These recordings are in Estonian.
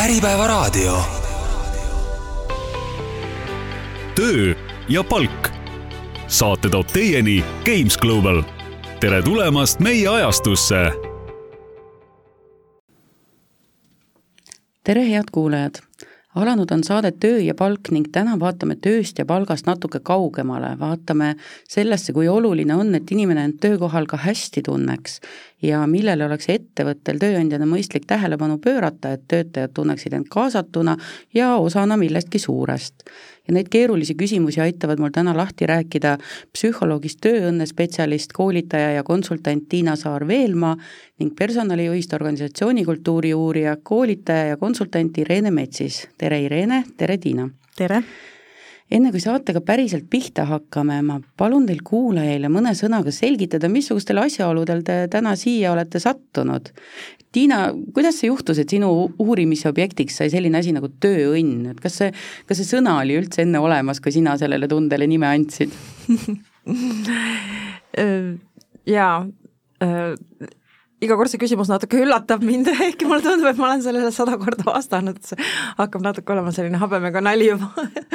Äripäevaraadio. töö ja palk. saate toob teieni Games Global. tere tulemast meie ajastusse. tere, head kuulajad alanud on saade Töö ja palk ning täna vaatame tööst ja palgast natuke kaugemale, vaatame sellesse, kui oluline on, et inimene end töökohal ka hästi tunneks ja millele oleks ettevõttel tööandjana mõistlik tähelepanu pöörata, et töötajad tunneksid end kaasatuna ja osana millestki suurest. ja neid keerulisi küsimusi aitavad mul täna lahti rääkida psühholoogist tööõnnespetsialist, koolitaja ja konsultant Tiina Saar-Veelmaa ning personalijuhist organisatsioonikultuuri uurija, koolitaja ja konsultant Irene Metsis. tere, Irene, tere, Tiina! tere! Enne kui saatega päriselt pihta hakkame, ma palun teil kuulajaile mõne sõnaga selgitada, missugustel asjaoludel te täna siia olete sattunud. Tiina, kuidas see juhtus, et sinu uurimisobjektiks sai selline asi nagu tööõnn, et kas see, kas see sõna oli üldse enne olemas, kui sina sellele tundele nime andsid jaa, iga kord see küsimus natuke üllatab mind, ehkki mulle tundub, et ma olen sellele sada korda vastanud, see hakkab natuke olema selline habemega nali juba.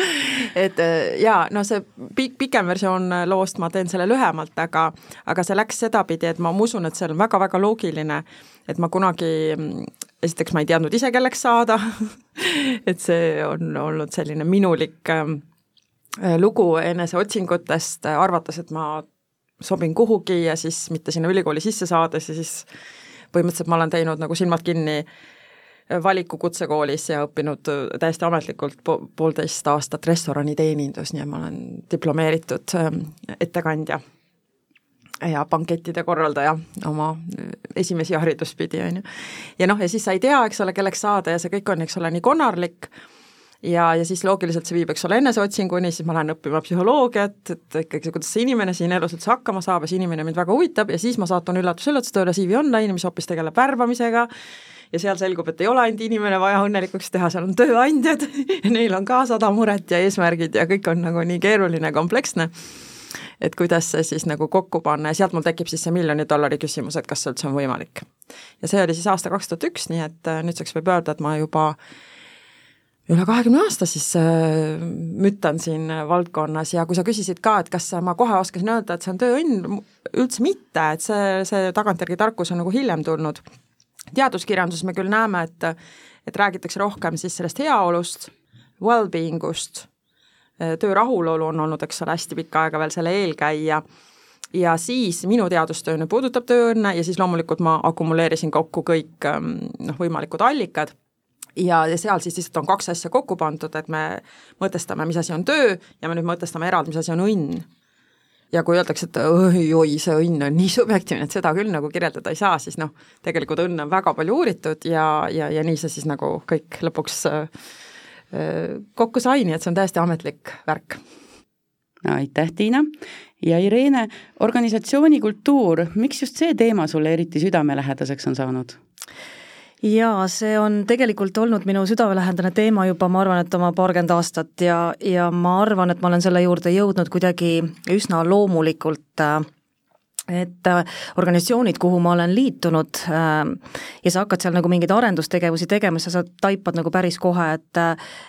Et äh, jaa, no see pikk, pikem versioon loost ma teen selle lühemalt, aga aga see läks sedapidi, et ma usun, et see on väga-väga loogiline, et ma kunagi esiteks ma ei teadnud ise, kelleks saada et see on olnud selline minulik ähm, lugu eneseotsingutest, arvates, et ma sobin kuhugi ja siis mitte sinna ülikooli sisse saades ja siis põhimõtteliselt ma olen teinud nagu silmad kinni valiku kutsekoolis ja õppinud täiesti ametlikult po poolteist aastat restoraniteenindus, nii et ma olen diplomeeritud ähm, ettekandja ja bankettide korraldaja oma esimesi hariduspidi, on ju. ja noh, ja siis sa ei tea, eks ole, kelleks saada ja see kõik on, eks ole, nii konarlik ja, ja siis loogiliselt see viib, eks ole, eneseotsinguni, siis ma lähen õppima psühholoogiat, et ikkagi, kuidas see inimene siin elus üldse hakkama saab ja see inimene mind väga huvitab ja siis ma saatun üllatus-üllatus tööle CV Online'i, mis hoopis tegeleb värbamisega ja seal selgub, et ei ole ainult inimene vaja õnnelikuks teha, seal on tööandjad ja neil on ka sada muret ja eesmärgid ja kõik on nagu nii keeruline, kompleksne et kuidas see siis nagu kokku panna ja sealt mul tekib siis see miljoni dollari küsimus, et kas see üldse on võimalik. ja see oli siis aasta kaks tuhat üks, nii et äh, nüüdseks võib öelda, et ma juba üle kahekümne aasta siis äh, mütan siin valdkonnas ja kui sa küsisid ka, et kas ma kohe oskasin öelda, et see on tööõnn, üldse mitte, et see, see tagantjärgi tarkus on nagu hiljem tulnud. teaduskirjanduses me küll näeme, et, et räägitakse rohkem siis sellest heaolust, well-being ust, töö rahulolu on olnud, eks ole, hästi pikka aega veel selle eelkäija, ja siis minu teadustöö nüüd puudutab tööõnne ja siis loomulikult ma akumuleerisin kokku kõik ähm, noh, võimalikud allikad ja, ja seal siis lihtsalt on kaks asja kokku pandud, et me mõtestame, mis asi on töö ja me nüüd mõtestame eraldi, mis asi on õnn. ja kui öeldakse, et oi-oi, see õnn on nii subjektiivne, et seda küll nagu kirjeldada ei saa, siis noh, tegelikult õnne on väga palju uuritud ja, ja, ja nii see siis nagu kõik lõpuks äh, kokku sai, nii et see on täiesti ametlik värk aitäh, Tiina. ja Irene, organisatsiooni kultuur, miks just see teema sulle eriti südamelähedaseks on saanud? Jaa, see on tegelikult olnud minu südamelähedane teema juba, ma arvan, et oma paarkümmend aastat ja, ja ma arvan, et ma olen selle juurde jõudnud kuidagi üsna loomulikult äh, et äh, organisatsioonid, kuhu ma olen liitunud äh, ja sa hakkad seal nagu mingeid arendustegevusi tegema, sa saad, taipad nagu päris kohe, et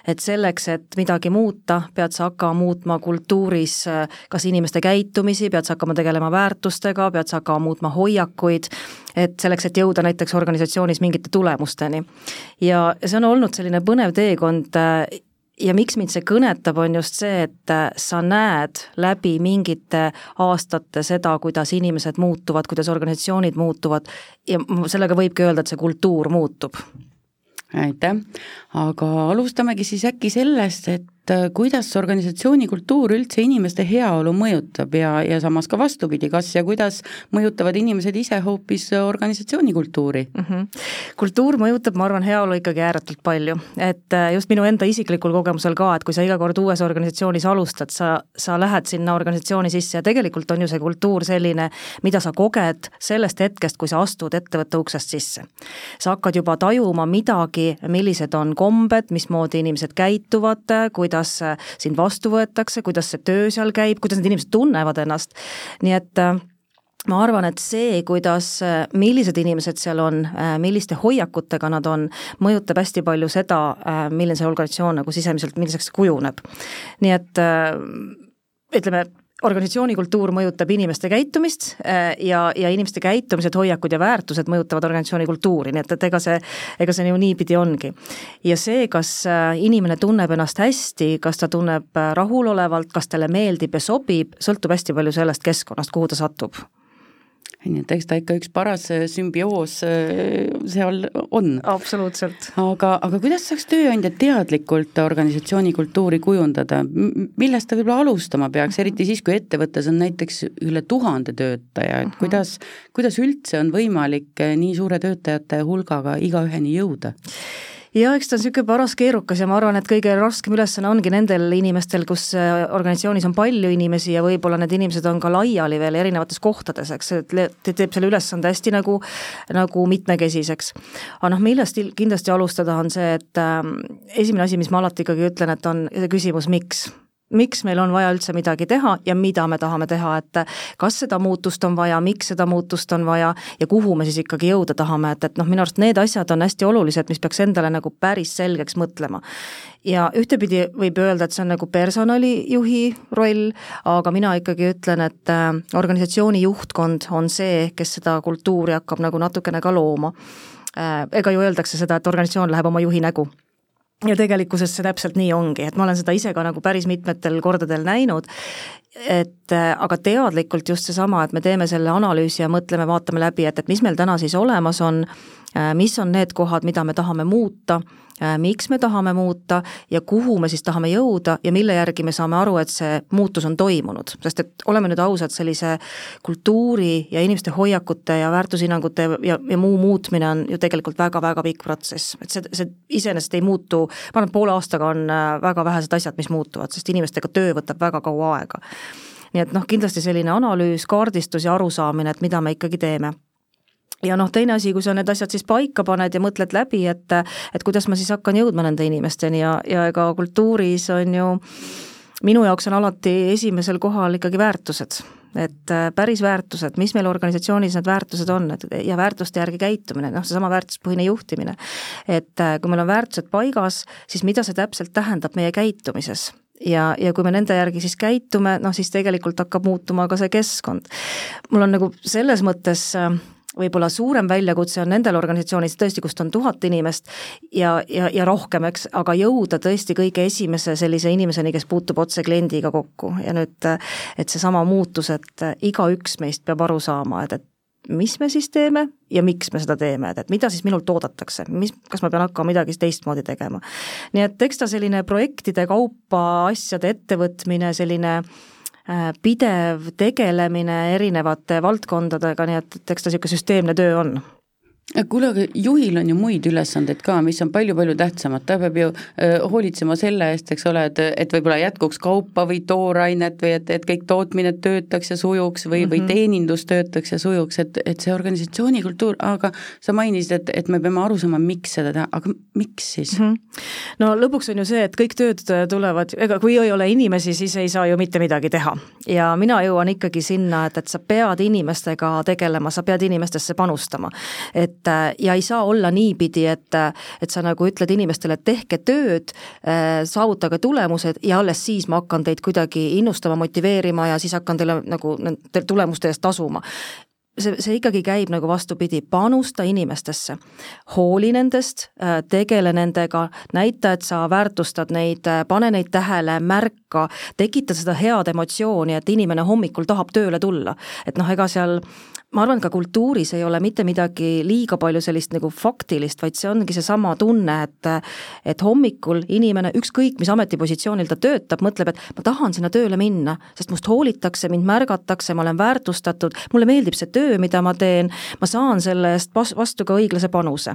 et selleks, et midagi muuta, pead sa hakkama muutma kultuuris kas inimeste käitumisi, pead sa hakkama tegelema väärtustega, pead sa hakkama muutma hoiakuid, et selleks, et jõuda näiteks organisatsioonis mingite tulemusteni. ja see on olnud selline põnev teekond ja miks mind see kõnetab, on just see, et äh, sa näed läbi mingite aastate seda, kuidas inimesed muutuvad, kuidas organisatsioonid muutuvad ja sellega võibki öelda, et see kultuur muutub. aitäh, aga alustamegi siis äkki sellest, et äh, kuidas organisatsiooni kultuur üldse inimeste heaolu mõjutab ja, ja samas ka vastupidi, kas ja kuidas mõjutavad inimesed ise hoopis organisatsiooni kultuuri mm? -hmm. kultuur mõjutab, ma arvan, heaolu ikkagi ääretult palju, et äh, just minu enda isiklikul kogemusel ka, et kui sa iga kord uues organisatsioonis alustad, sa, sa lähed sinna organisatsiooni sisse ja tegelikult on ju see kultuur selline, mida sa koged sellest hetkest, kui sa astud ettevõtte uksest sisse. sa hakkad juba tajuma midagi, millised on kombed, mismoodi inimesed käituvad, kuidas kuidas äh, sind vastu võetakse, kuidas see töö seal käib, kuidas need inimesed tunnevad ennast, nii et äh, ma arvan, et see, kuidas, millised inimesed seal on, milliste hoiakutega nad on, mõjutab hästi palju seda, milline see organisatsioon nagu sisemiselt, milliseks kujuneb. nii et ütleme, organisatsiooni kultuur mõjutab inimeste käitumist äh, ja, ja inimeste käitumised, hoiakud ja väärtused mõjutavad organisatsiooni kultuuri, nii et, et ega see, ega see ju niipidi ongi. ja see, kas äh, inimene tunneb ennast hästi, kas ta tunneb äh, rahulolevalt, kas talle meeldib ja sobib, sõltub hästi palju sellest keskkonnast, kuhu ta satub nii et eks ta ikka üks paras äh, sümbioos äh, seal on. absoluutselt. aga, aga kuidas saaks tööandja teadlikult organisatsiooni kultuuri kujundada, millest ta võib-olla alustama peaks, eriti siis, kui ettevõttes on näiteks üle tuhande töötaja, et kuidas, kuidas üldse on võimalik äh, nii suure töötajate hulgaga igaüheni jõuda? Ja eks ta on niisugune paras keerukas ja ma arvan, et kõige raskem ülesanne ongi nendel inimestel, kus äh, organisatsioonis on palju inimesi ja võib-olla need inimesed on ka laiali veel erinevates kohtades, eks, et teeb selle ülesande hästi nagu, nagu mitmekesiseks. aga noh, millest kindlasti alustada, on see, et äh, esimene asi, mis ma alati ikkagi ütlen, et on küsimus, miks miks meil on vaja üldse midagi teha ja mida me tahame teha, et kas seda muutust on vaja, miks seda muutust on vaja ja kuhu me siis ikkagi jõuda tahame, et, et noh, minu arust need asjad on hästi olulised, mis peaks endale nagu päris selgeks mõtlema. ja ühtepidi võib öelda, et see on nagu personalijuhi roll, aga mina ikkagi ütlen, et äh, organisatsiooni juhtkond on see, kes seda kultuuri hakkab nagu natukene ka looma. Äh, ega ju öeldakse seda, et organisatsioon läheb oma juhi nägu ja tegelikkuses see täpselt nii ongi, et ma olen seda ise ka nagu päris mitmetel kordadel näinud, et äh, aga teadlikult just seesama, et me teeme selle analüüsi ja mõtleme, vaatame läbi, et, et mis meil täna siis olemas on, äh, mis on need kohad, mida me tahame muuta Äh, miks me tahame muuta ja kuhu me siis tahame jõuda ja mille järgi me saame aru, et see muutus on toimunud, sest et oleme nüüd ausad, sellise kultuuri ja inimeste hoiakute ja väärtushinnangute ja, ja muu muutmine on ju tegelikult väga-väga pikk protsess, et see, see iseenesest ei muutu, ma arvan, et poole aastaga on väga vähesed asjad, mis muutuvad, sest inimestega töö võtab väga kaua aega. Nii et noh, kindlasti selline analüüs, kaardistus ja arusaamine, et mida me ikkagi teeme. Ja noh, teine asi, kui sa need asjad siis paika paned ja mõtled läbi, et et kuidas ma siis hakkan jõudma nende inimesteni ja, ja ega kultuuris on ju minu jaoks on alati esimesel kohal ikkagi väärtused, et äh, päris väärtused, mis meil organisatsioonis need väärtused on, et ja väärtuste järgi käitumine, noh, seesama väärtuspõhine juhtimine. et äh, kui meil on väärtused paigas, siis mida see täpselt tähendab meie käitumises ja, ja kui me nende järgi siis käitume, noh siis tegelikult hakkab muutuma ka see keskkond. mul on nagu selles mõttes äh, võib-olla suurem väljakutse on nendel organisatsioonidel tõesti, kust on tuhat inimest ja, ja, ja rohkem, eks, aga jõuda tõesti kõige esimese sellise inimeseni, kes puutub otse kliendiga kokku ja nüüd, et seesama muutus, et igaüks meist peab aru saama, et, et mis me siis teeme ja miks me seda teeme, et, et mida siis minult oodatakse, mis, kas ma pean hakkama midagi teistmoodi tegema. nii et eks ta selline projektide kaupa asjade ettevõtmine, selline äh, pidev tegelemine erinevate valdkondadega, nii et, et eks ta niisugune süsteemne töö on kuule, aga juhil on ju muid ülesandeid ka, mis on palju-palju tähtsamad, ta peab ju äh, hoolitsema selle eest, eks ole, et, et võib-olla jätkuks kaupa või toorainet või et, et kõik tootmine töötaks ja sujuks või mm, -hmm. või mhm. teenindus töötaks ja sujuks, et, et see organisatsiooni kultuur, aga sa mainisid, et, et me peame aru saama, miks seda teha, aga miks siis mm? -hmm. no lõpuks on ju see, et kõik tööd tulevad, ega kui ei ole inimesi, siis ei saa ju mitte midagi teha. ja mina jõuan ikkagi sinna, et, et sa pead inimestega tegelema, sa pead inimestesse panustama. et et äh, ja ei saa olla niipidi, et, äh, et sa nagu ütled inimestele, et tehke tööd, äh, saavutage tulemused ja alles siis ma hakkan teid kuidagi innustama, motiveerima ja siis hakkan teile nagu nende tulemuste eest tasuma. See, see ikkagi käib nagu vastupidi, panusta inimestesse, hooli nendest, tegele nendega, näita, et sa väärtustad neid, pane neid tähele, märka, tekita seda head emotsiooni, et inimene hommikul tahab tööle tulla. et noh, ega seal ma arvan, ka kultuuris ei ole mitte midagi liiga palju sellist nagu faktilist, vaid see ongi seesama tunne, et et hommikul inimene, ükskõik mis ametipositsioonil ta töötab, mõtleb, et ma tahan sinna tööle minna, sest must hoolitakse, mind märgatakse, ma olen väärtustatud, mulle meeldib see töö, mida ma teen, ma saan selle eest vastu ka õiglase panuse.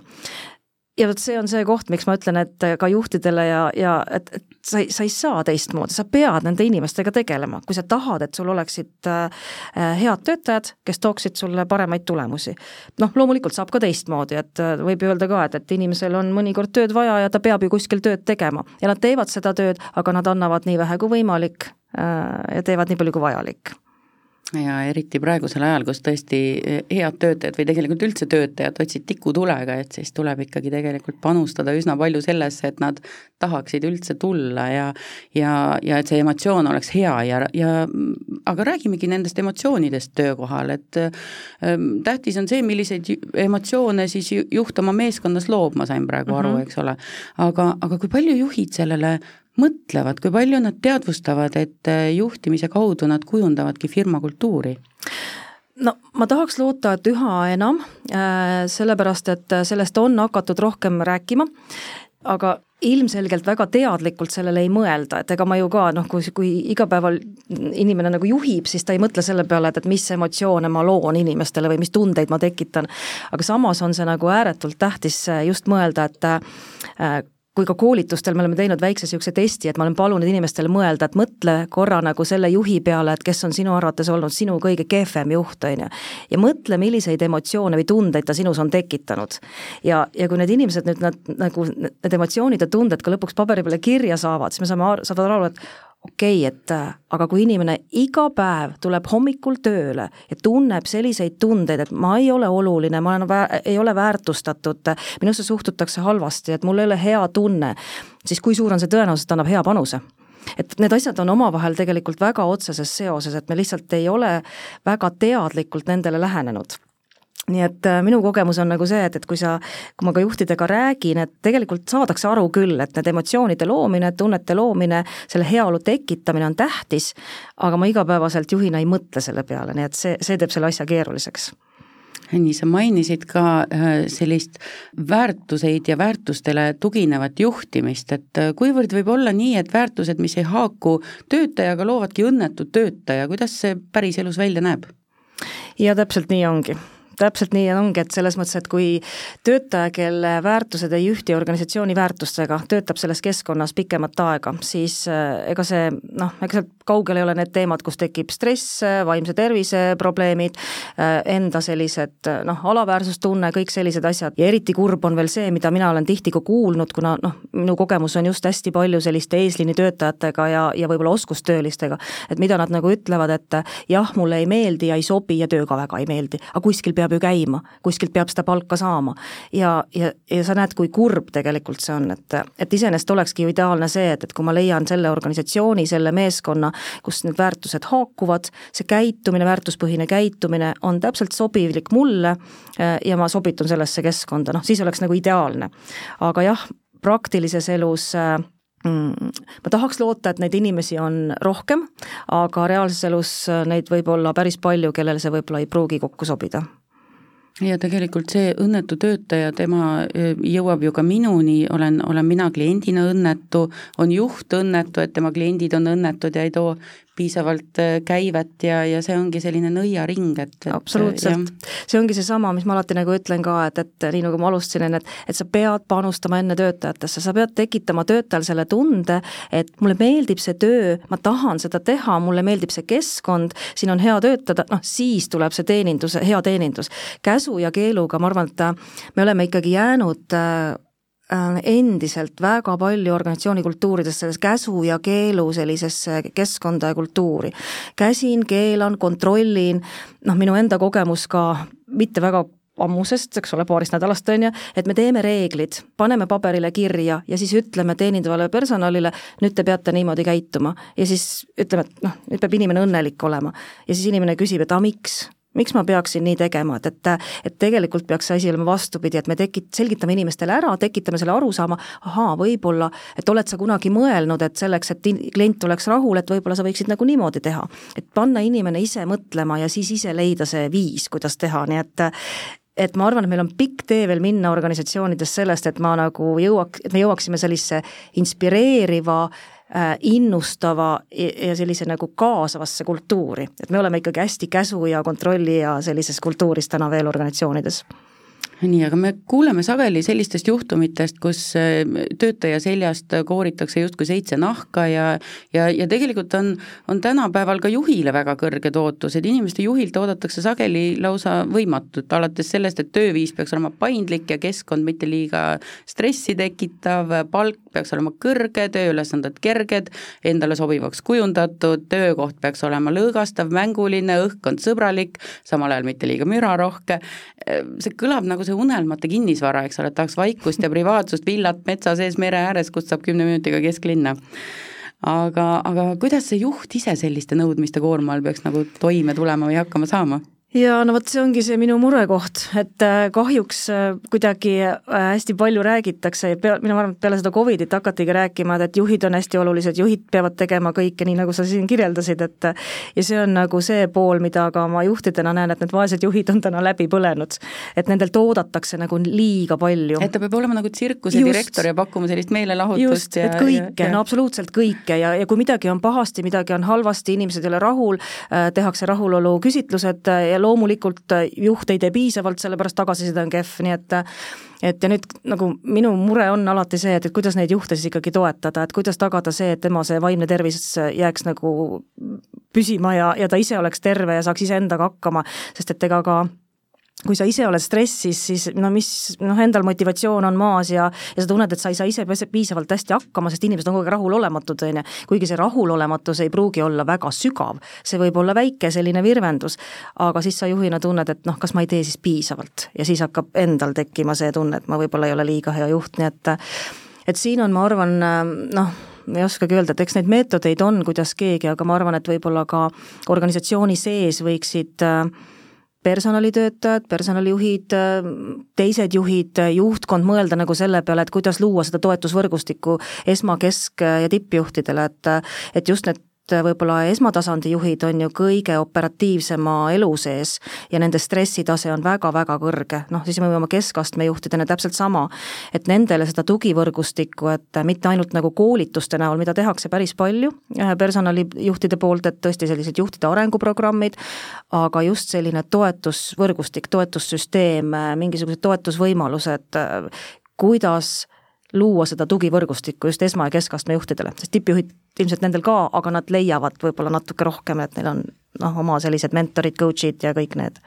ja vot see on see koht, miks ma ütlen, et ka juhtidele ja, ja et, et sa ei, sa ei saa teistmoodi, sa pead nende inimestega tegelema, kui sa tahad, et sul oleksid äh, head töötajad, kes tooksid sulle paremaid tulemusi. noh, loomulikult saab ka teistmoodi, et äh, võib öelda ka, et, et inimesel on mõnikord tööd vaja ja ta peab ju kuskil tööd tegema. Ja nad teevad seda tööd, aga nad annavad nii vähe kui võimalik äh, ja teevad nii palju kui vajalik ja eriti praegusel ajal, kus tõesti eh, head töötajad või tegelikult üldse töötajad otsid tikutulega, et siis tuleb ikkagi tegelikult panustada üsna palju sellesse, et nad tahaksid üldse tulla ja ja, ja et see emotsioon oleks hea ja, ja aga räägimegi nendest emotsioonidest töökohal, et ähm, tähtis on see, milliseid emotsioone siis juht oma meeskonnas loob, ma sain praegu aru mm, -hmm. eks ole. aga, aga kui palju juhid sellele mõtlevad, kui palju nad teadvustavad, et äh, juhtimise kaudu nad kujundavadki firma kultuuri? no ma tahaks loota, et üha enam, äh, sellepärast et äh, sellest on hakatud rohkem rääkima, aga ilmselgelt väga teadlikult sellele ei mõelda, et ega ma ju ka noh, kui, kui igapäeval inimene nagu juhib, siis ta ei mõtle selle peale, et, et mis emotsioone ma loon inimestele või mis tundeid ma tekitan. aga samas on see nagu ääretult tähtis just mõelda, et kui ka koolitustel me oleme teinud väikse niisuguse testi, et ma olen palunud inimestele mõelda, et mõtle korra nagu selle juhi peale, et kes on sinu arvates olnud sinu kõige kehvem juht, on ju. ja mõtle, milliseid emotsioone või tundeid ta sinus on tekitanud. ja, ja kui need inimesed nüüd nad nagu need emotsioonid ja tunded ka lõpuks paberi peale kirja saavad, siis me saame, saavad aru, et okei okay,, et äh, aga kui inimene iga päev tuleb hommikul tööle ja tunneb selliseid tundeid, et ma ei ole oluline, ma olen, ei ole väärtustatud, minusse suhtutakse halvasti, et mul ei ole hea tunne, siis kui suur on see tõenäosus, et annab hea panuse? et need asjad on omavahel tegelikult väga otseses seoses, et me lihtsalt ei ole väga teadlikult nendele lähenenud nii et äh, minu kogemus on nagu see, et, et kui sa, kui ma ka juhtidega räägin, et tegelikult saadakse aru küll, et need emotsioonide loomine, tunnete loomine, selle heaolu tekitamine on tähtis, aga ma igapäevaselt juhina ei mõtle selle peale, nii et see, see teeb selle asja keeruliseks nii, sa mainisid ka äh, sellist väärtuseid ja väärtustele tuginevat juhtimist, et äh, kuivõrd võib olla nii, et väärtused, mis ei haaku töötajaga, loovadki õnnetut töötaja, kuidas see päriselus välja näeb? ja täpselt nii ongi täpselt nii ongi, et selles mõttes, et kui töötaja, kelle väärtused ei ühti organisatsiooni väärtustega, töötab selles keskkonnas pikemat aega, siis äh, ega see noh, ega sealt kaugel ei ole need teemad, kus tekib stress, vaimse tervise probleemid, äh, enda sellised noh, alaväärsustunne, kõik sellised asjad. Ja eriti kurb on veel see, mida mina olen tihti ka kuulnud, kuna noh, minu kogemus on just hästi palju selliste eesliini töötajatega ja, ja võib-olla oskustöölistega, et mida nad nagu ütlevad, et jah, mulle ei meeldi ja ei sobi ja töö ka väga ei meeldi, aga kuskil peab peab ju käima, kuskilt peab seda palka saama. ja, ja, ja sa näed, kui kurb tegelikult see on, et, et iseenesest olekski ju ideaalne see, et, et kui ma leian selle organisatsiooni, selle meeskonna, kus need väärtused haakuvad, see käitumine, väärtuspõhine käitumine on täpselt sobilik mulle eh, ja ma sobitun sellesse keskkonda, noh siis oleks nagu ideaalne. aga jah, praktilises elus äh, ma tahaks loota, et neid inimesi on rohkem, aga reaalses elus neid võib olla päris palju, kellel see võib-olla ei pruugi kokku sobida ja tegelikult see õnnetu töötaja, tema e, jõuab ju ka minuni, olen, olen mina kliendina õnnetu, on juht õnnetu, et tema kliendid on õnnetud ja ei too piisavalt äh, käivet ja, ja see ongi selline nõiaring, et, et absoluutselt, see ongi seesama, mis ma alati nagu ütlen ka, et, et nii nagu ma alustasin, et et sa pead panustama enne töötajatesse, sa pead tekitama töötajal selle tunde, et mulle meeldib see töö, ma tahan seda teha, mulle meeldib see keskkond, siin on hea töötada, noh siis tuleb see teenindus, hea teenindus. käsu ja keeluga, ma arvan, et me oleme ikkagi jäänud äh, Äh, endiselt väga palju organisatsiooni kultuurides selles käsu ja keelu sellisesse keskkonda ja kultuuri. käsin, keelan, kontrollin, noh, minu enda kogemus ka mitte väga ammusest, eks ole, paarist nädalast, on ju, et me teeme reeglid, paneme paberile kirja ja siis ütleme teenindavale personalile, nüüd te peate niimoodi käituma. ja siis ütleme, et noh, nüüd peab inimene õnnelik olema. ja siis inimene küsib, et aga miks miks ma peaksin nii tegema, et, et, et tegelikult peaks see asi olema vastupidi, et me tekit-, selgitame inimestele ära, tekitame selle arusaama, ahaa, võib-olla, et oled sa kunagi mõelnud, et selleks, et klient oleks rahul, et võib-olla sa võiksid nagu niimoodi teha. et panna inimene ise mõtlema ja siis ise leida see viis, kuidas teha, nii et et ma arvan, et meil on pikk tee veel minna organisatsioonides sellest, et ma nagu jõuaks, et me jõuaksime sellise inspireeriva innustava ja sellise nagu kaasavasse kultuuri, et me oleme ikkagi hästi käsu ja kontrolli ja sellises kultuuris täna veel organisatsioonides nii, aga me kuuleme sageli sellistest juhtumitest, kus äh, töötaja seljast kooritakse justkui seitse nahka ja ja, ja tegelikult on, on tänapäeval ka juhile väga kõrged ootused, inimeste juhilt oodatakse sageli lausa võimatut, alates sellest, et tööviis peaks olema paindlik ja keskkond mitte liiga stressi tekitav, palk peaks olema kõrge, tööülesanded kerged, endale sobivaks kujundatud, töökoht peaks olema lõõgastav, mänguline, õhkkond sõbralik, samal ajal mitte liiga mürarohke, see kõlab nagu see unelmate kinnisvara, eks ole, et tahaks vaikust ja privaatsust, villat metsa sees mere ääres, kust saab kümne minutiga kesklinna. aga, aga kuidas see juht ise selliste nõudmiste koorma all peaks nagu toime tulema või hakkama saama? Ja no vot, see ongi see minu murekoht, et äh, kahjuks äh, kuidagi äh, hästi palju räägitakse ja pea, mina arvan, et peale seda Covidit hakatigi rääkima, et juhid on hästi olulised, juhid peavad tegema kõike, nii nagu sa siin kirjeldasid, et ja see on nagu see pool, mida ka ma juhtidena näen, et need vaesed juhid on täna läbi põlenud. et nendelt oodatakse nagu liiga palju. et ta peab olema nagu tsirkuse just, direktor ja pakkuma sellist meelelahutust just, ja et kõike, no absoluutselt kõike ja, ja kui midagi on pahasti, midagi on halvasti, inimesed ei ole rahul, tehakse rahulolu küsitlused ja loomulikult äh, juht ei tee piisavalt, sellepärast tagasiside on kehv, nii et äh, et ja nüüd nagu minu mure on alati see, et, et kuidas neid juhte siis ikkagi toetada, et kuidas tagada see, et tema see vaimne tervis jääks nagu püsima ja, ja ta ise oleks terve ja saaks iseendaga hakkama, sest et ega ka kui sa ise oled stressis, siis no mis, noh, endal motivatsioon on maas ja, ja sa tunned, et sa ei saa ise piisavalt hästi hakkama, sest inimesed on kogu aeg rahulolematud, on ju. kuigi see rahulolematus ei pruugi olla väga sügav, see võib olla väike selline virvendus, aga siis sa juhina tunned, et noh, kas ma ei tee siis piisavalt ja siis hakkab endal tekkima see tunne, et ma võib-olla ei ole liiga hea juht, nii et et siin on, ma arvan, noh, ei oskagi öelda, et eks neid meetodeid on, kuidas keegi, aga ma arvan, et võib-olla ka organisatsiooni sees võiksid äh, personalitöötajad, personalijuhid, teised juhid, juhtkond mõelda nagu selle peale, et kuidas luua seda toetusvõrgustikku esma-, kesk- ja tippjuhtidele, et et just need võib-olla esmatasandi juhid on ju kõige operatiivsema elu sees ja nende stressitase on väga-väga kõrge, noh siis me võime keskastme juhtidena täpselt sama, et nendele seda tugivõrgustikku, et mitte ainult nagu koolituste näol, mida tehakse päris palju äh, personalijuhtide poolt, et tõesti sellised juhtide arenguprogrammid, aga just selline toetusvõrgustik, toetussüsteem, äh, mingisugused toetusvõimalused, äh, kuidas luua seda tugivõrgustikku just esma- ja keskastme juhtidele, sest tippjuhid ilmselt nendel ka, aga nad leiavad võib-olla natuke rohkem, et neil on noh, oma sellised mentorid, coach'id ja kõik need.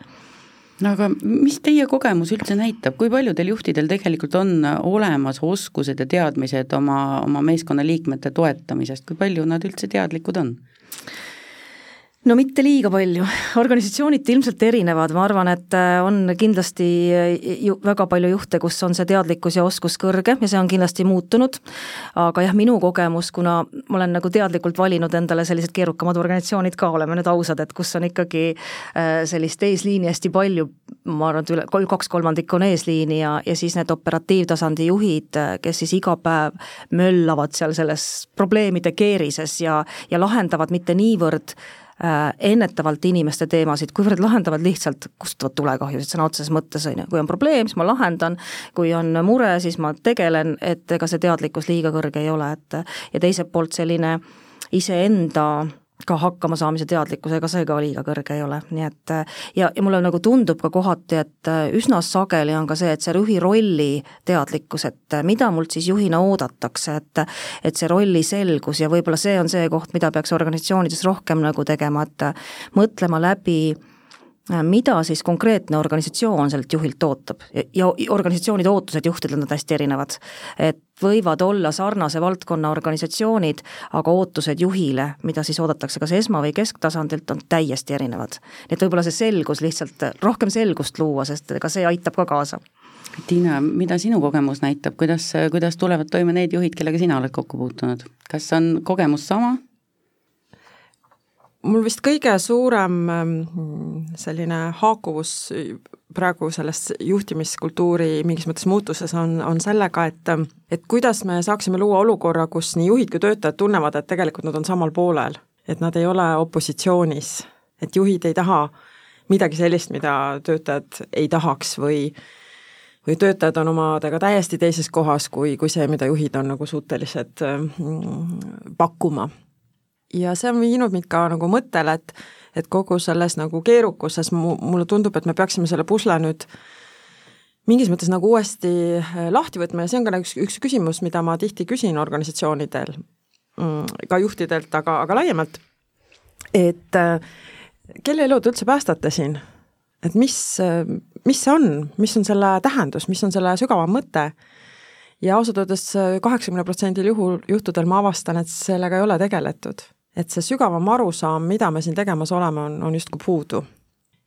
No aga mis teie kogemus üldse näitab, kui paljudel juhtidel tegelikult on olemas oskused ja teadmised oma, oma meeskonna liikmete toetamisest, kui palju nad üldse teadlikud on? No mitte liiga palju, organisatsioonid ilmselt erinevad, ma arvan, et äh, on kindlasti äh, ju väga palju juhte, kus on see teadlikkus ja oskus kõrge ja see on kindlasti muutunud, aga jah, minu kogemus, kuna ma olen nagu teadlikult valinud endale sellised keerukamad organisatsioonid ka, oleme nüüd ausad, et kus on ikkagi äh, sellist eesliini hästi palju, ma arvan, et üle, kaks kolmandikku on eesliini ja, ja siis need operatiivtasandi juhid, kes siis iga päev möllavad seal selles probleemide keerises ja, ja lahendavad mitte niivõrd Äh, ennetavalt inimeste teemasid, kuivõrd lahendavad lihtsalt kustutavad tulekahjusid sõna otseses mõttes, on ju, kui on probleem, siis ma lahendan, kui on mure, siis ma tegelen, et ega see teadlikkus liiga kõrge ei ole, et ja teiselt poolt selline iseenda ka hakkamasaamise teadlikkus, ega see ka liiga kõrge ei ole, nii et ja, ja mulle nagu tundub ka kohati, et üsna sageli on ka see, et see juhi rolli teadlikkus, et mida mult siis juhina oodatakse, et et see rolli selgus ja võib-olla see on see koht, mida peaks organisatsioonides rohkem nagu tegema, et mõtlema läbi Äh, mida siis konkreetne organisatsioon sellelt juhilt ootab ja organisatsioonide ootused juhtidel on hästi erinevad. et võivad olla sarnase valdkonna organisatsioonid, aga ootused juhile, mida siis oodatakse kas esma- või kesktasandilt, on täiesti erinevad. nii et võib-olla see selgus lihtsalt, rohkem selgust luua, sest ega see aitab ka kaasa. Tiina, mida sinu kogemus näitab, kuidas, kuidas tulevad toime need juhid, kellega sina oled kokku puutunud, kas on kogemus sama mul vist kõige suurem ähm, selline haakuvus praegu selles juhtimiskultuuri mingis mõttes muutuses on, on sellega, et et kuidas me saaksime luua olukorra, kus nii juhid kui töötajad tunnevad, et tegelikult nad on samal poolel, et nad ei ole opositsioonis, et juhid ei taha midagi sellist, mida töötajad ei tahaks või või töötajad on omadega täiesti teises kohas kui, kui see, mida juhid on nagu suutelised mm, pakkuma ja see on viinud mind ka nagu mõttele, et et kogu selles nagu keerukuses mu, mulle tundub, et me peaksime selle pusle nüüd mingis mõttes nagu uuesti lahti võtma ja see on ka üks, üks küsimus, mida ma tihti küsin organisatsioonidel, mm, ka juhtidelt, aga, aga laiemalt, et kelle elu te üldse päästate siin? et mis, mis see on, mis on selle tähendus, mis on selle sügavam mõte ja ausalt öeldes kaheksakümne protsendil juhul, juhtudel ma avastan, et sellega ei ole tegeletud. Et see sügavam arusaam, mida me siin tegemas oleme, on, on justkui puudu.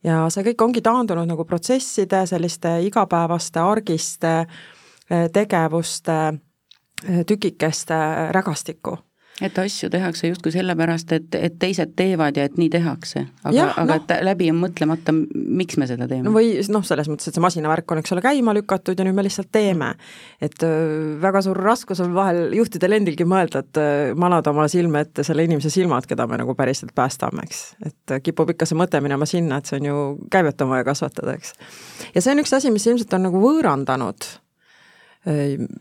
ja see kõik ongi taandunud nagu protsesside, selliste igapäevaste, argiste eh, tegevuste eh, tükikeste rägastikku et asju tehakse justkui sellepärast, et, et teised teevad ja et nii tehakse. aga, aga no. et läbi on mõtlemata, miks me seda teeme. või noh, selles mõttes, et see masinavärk on, eks ole, käima lükatud ja nüüd me lihtsalt teeme. et väga suur raskus on vahel juhtidel endilgi mõelda, et manada oma silme ette selle inimese silmad, keda me nagu päriselt päästame, eks. et kipub ikka see mõte minema sinna, et see on ju, käivet on vaja kasvatada, eks. ja see on üks asi, mis ilmselt on nagu võõrandanud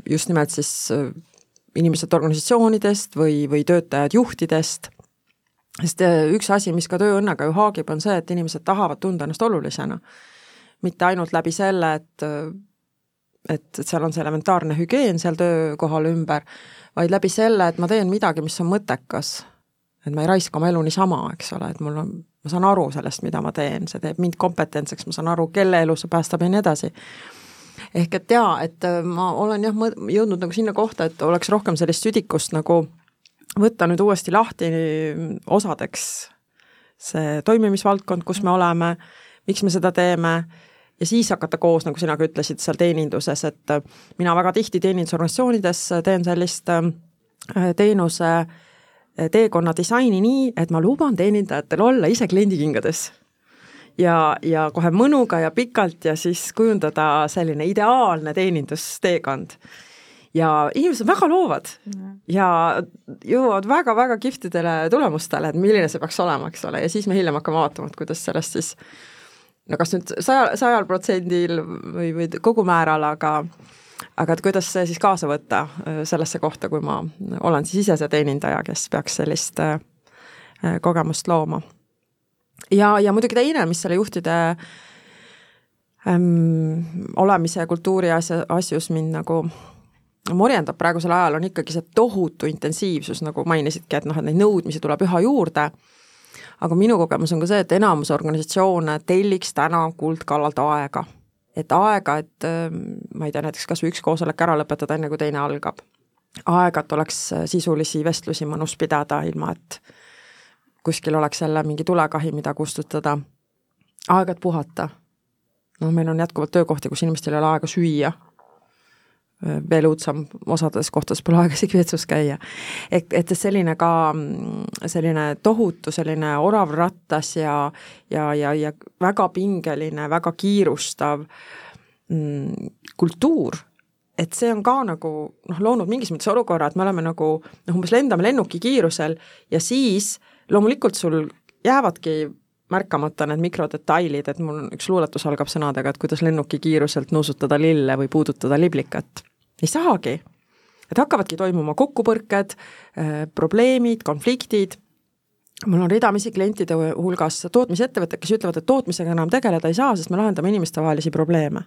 just nimelt siis inimesed organisatsioonidest või, või töötajad juhtidest, sest äh, üks asi, mis ka tööõnnega ju haagib, on see, et inimesed tahavad tunda ennast olulisena. mitte ainult läbi selle, et äh, et, et seal on see elementaarne hügieen seal töökohal ümber, vaid läbi selle, et ma teen midagi, mis on mõttekas. et ma ei raiska oma elu niisama, eks ole, et mul on, ma saan aru sellest, mida ma teen, see teeb mind kompetentseks, ma saan aru, kelle elu see päästab ja nii edasi ehk et jaa, et äh, ma olen jah, jõudnud nagu sinna kohta, et oleks rohkem sellist südikust nagu võtta nüüd uuesti lahti osadeks see toimimisvaldkond, kus me oleme, miks me seda teeme, ja siis hakata koos, nagu sina ka ütlesid, seal teeninduses, et äh, mina väga tihti teenindusorganisatsioonides teen sellist äh, teenuse teekonna disaini nii, et ma luban teenindajatel olla ise kliendikingades ja, ja kohe mõnuga ja pikalt ja siis kujundada selline ideaalne teenindusteekond. ja inimesed väga loovad ja jõuavad väga-väga kihvtidele tulemustele, et milline see peaks olema, eks ole, ja siis me hiljem hakkame vaatama, et kuidas sellest siis no kas nüüd saja, sajal protsendil või, või kogumääral, aga aga et kuidas see siis kaasa võtta äh, sellesse kohta, kui ma olen siis ise see teenindaja, kes peaks sellist äh, kogemust looma ja, ja muidugi teine, mis selle juhtide ähm, olemise ja kultuuri asja, asjus mind nagu morjendab praegusel ajal, on ikkagi see tohutu intensiivsus, nagu mainisidki, et noh, et neid nõudmisi tuleb üha juurde, aga minu kogemus on ka see, et enamus organisatsioone telliks täna kuldkallalt aega. et aega, et ähm, ma ei tea, näiteks kas või üks koosolek ära lõpetada, enne kui teine algab. aega, et oleks sisulisi vestlusi mõnus pidada, ilma et kuskil oleks jälle mingi tulekahi, mida kustutada, aeg-ajalt puhata. noh, meil on jätkuvalt töökohti, kus inimestel ei ole aega süüa, veel õudsem, osades kohtades pole aega isegi vetsus käia. et, et selline ka, selline tohutu selline orav rattas ja, ja, ja, ja väga pingeline, väga kiirustav mm, kultuur et see on ka nagu noh, loonud mingis mõttes olukorra, et me oleme nagu noh, umbes lendame lennuki kiirusel ja siis loomulikult sul jäävadki märkamata need mikrodetailid, et mul üks luuletus algab sõnadega, et kuidas lennuki kiiruselt nuusutada lille või puudutada liblikat. ei saagi. et hakkavadki toimuma kokkupõrked, äh, probleemid, konfliktid, mul on ridamisi klientide hulgas tootmisettevõtted, kes ütlevad, et tootmisega enam tegeleda ei saa, sest me lahendame inimestevahelisi probleeme.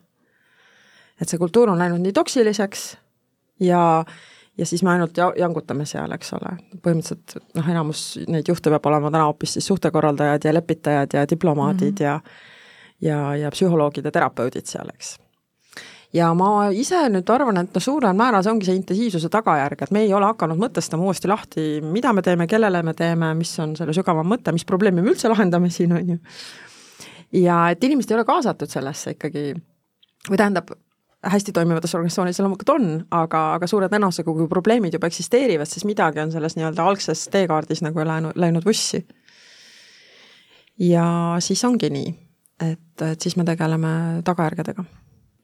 et see kultuur on läinud nii toksiliseks ja äh, ja siis me ainult jangutame seal, eks ole. põhimõtteliselt noh, enamus neid juhte peab olema täna hoopis siis suhtekorraldajad ja lepitajad ja diplomaadid mm -hmm. ja ja, ja psühholoogid ja terapeudid seal, eks. ja ma ise nüüd arvan, et noh, suurel määral see ongi see intensiivsuse tagajärg, et me ei ole hakanud mõtestama uuesti lahti, mida me teeme, kellele me teeme, mis on selle sügavam mõte, mis probleemi me üldse lahendame siin, on ju. ja et inimesed ei ole kaasatud sellesse ikkagi, või tähendab, hästi toimivates organisatsioonides loomulikult on, aga, aga suure tõenäosusega, kui probleemid juba eksisteerivad, siis midagi on selles nii-öelda algses teekaardis nagu läinud, läinud vussi. ja siis ongi nii, et, et siis me tegeleme tagajärgedega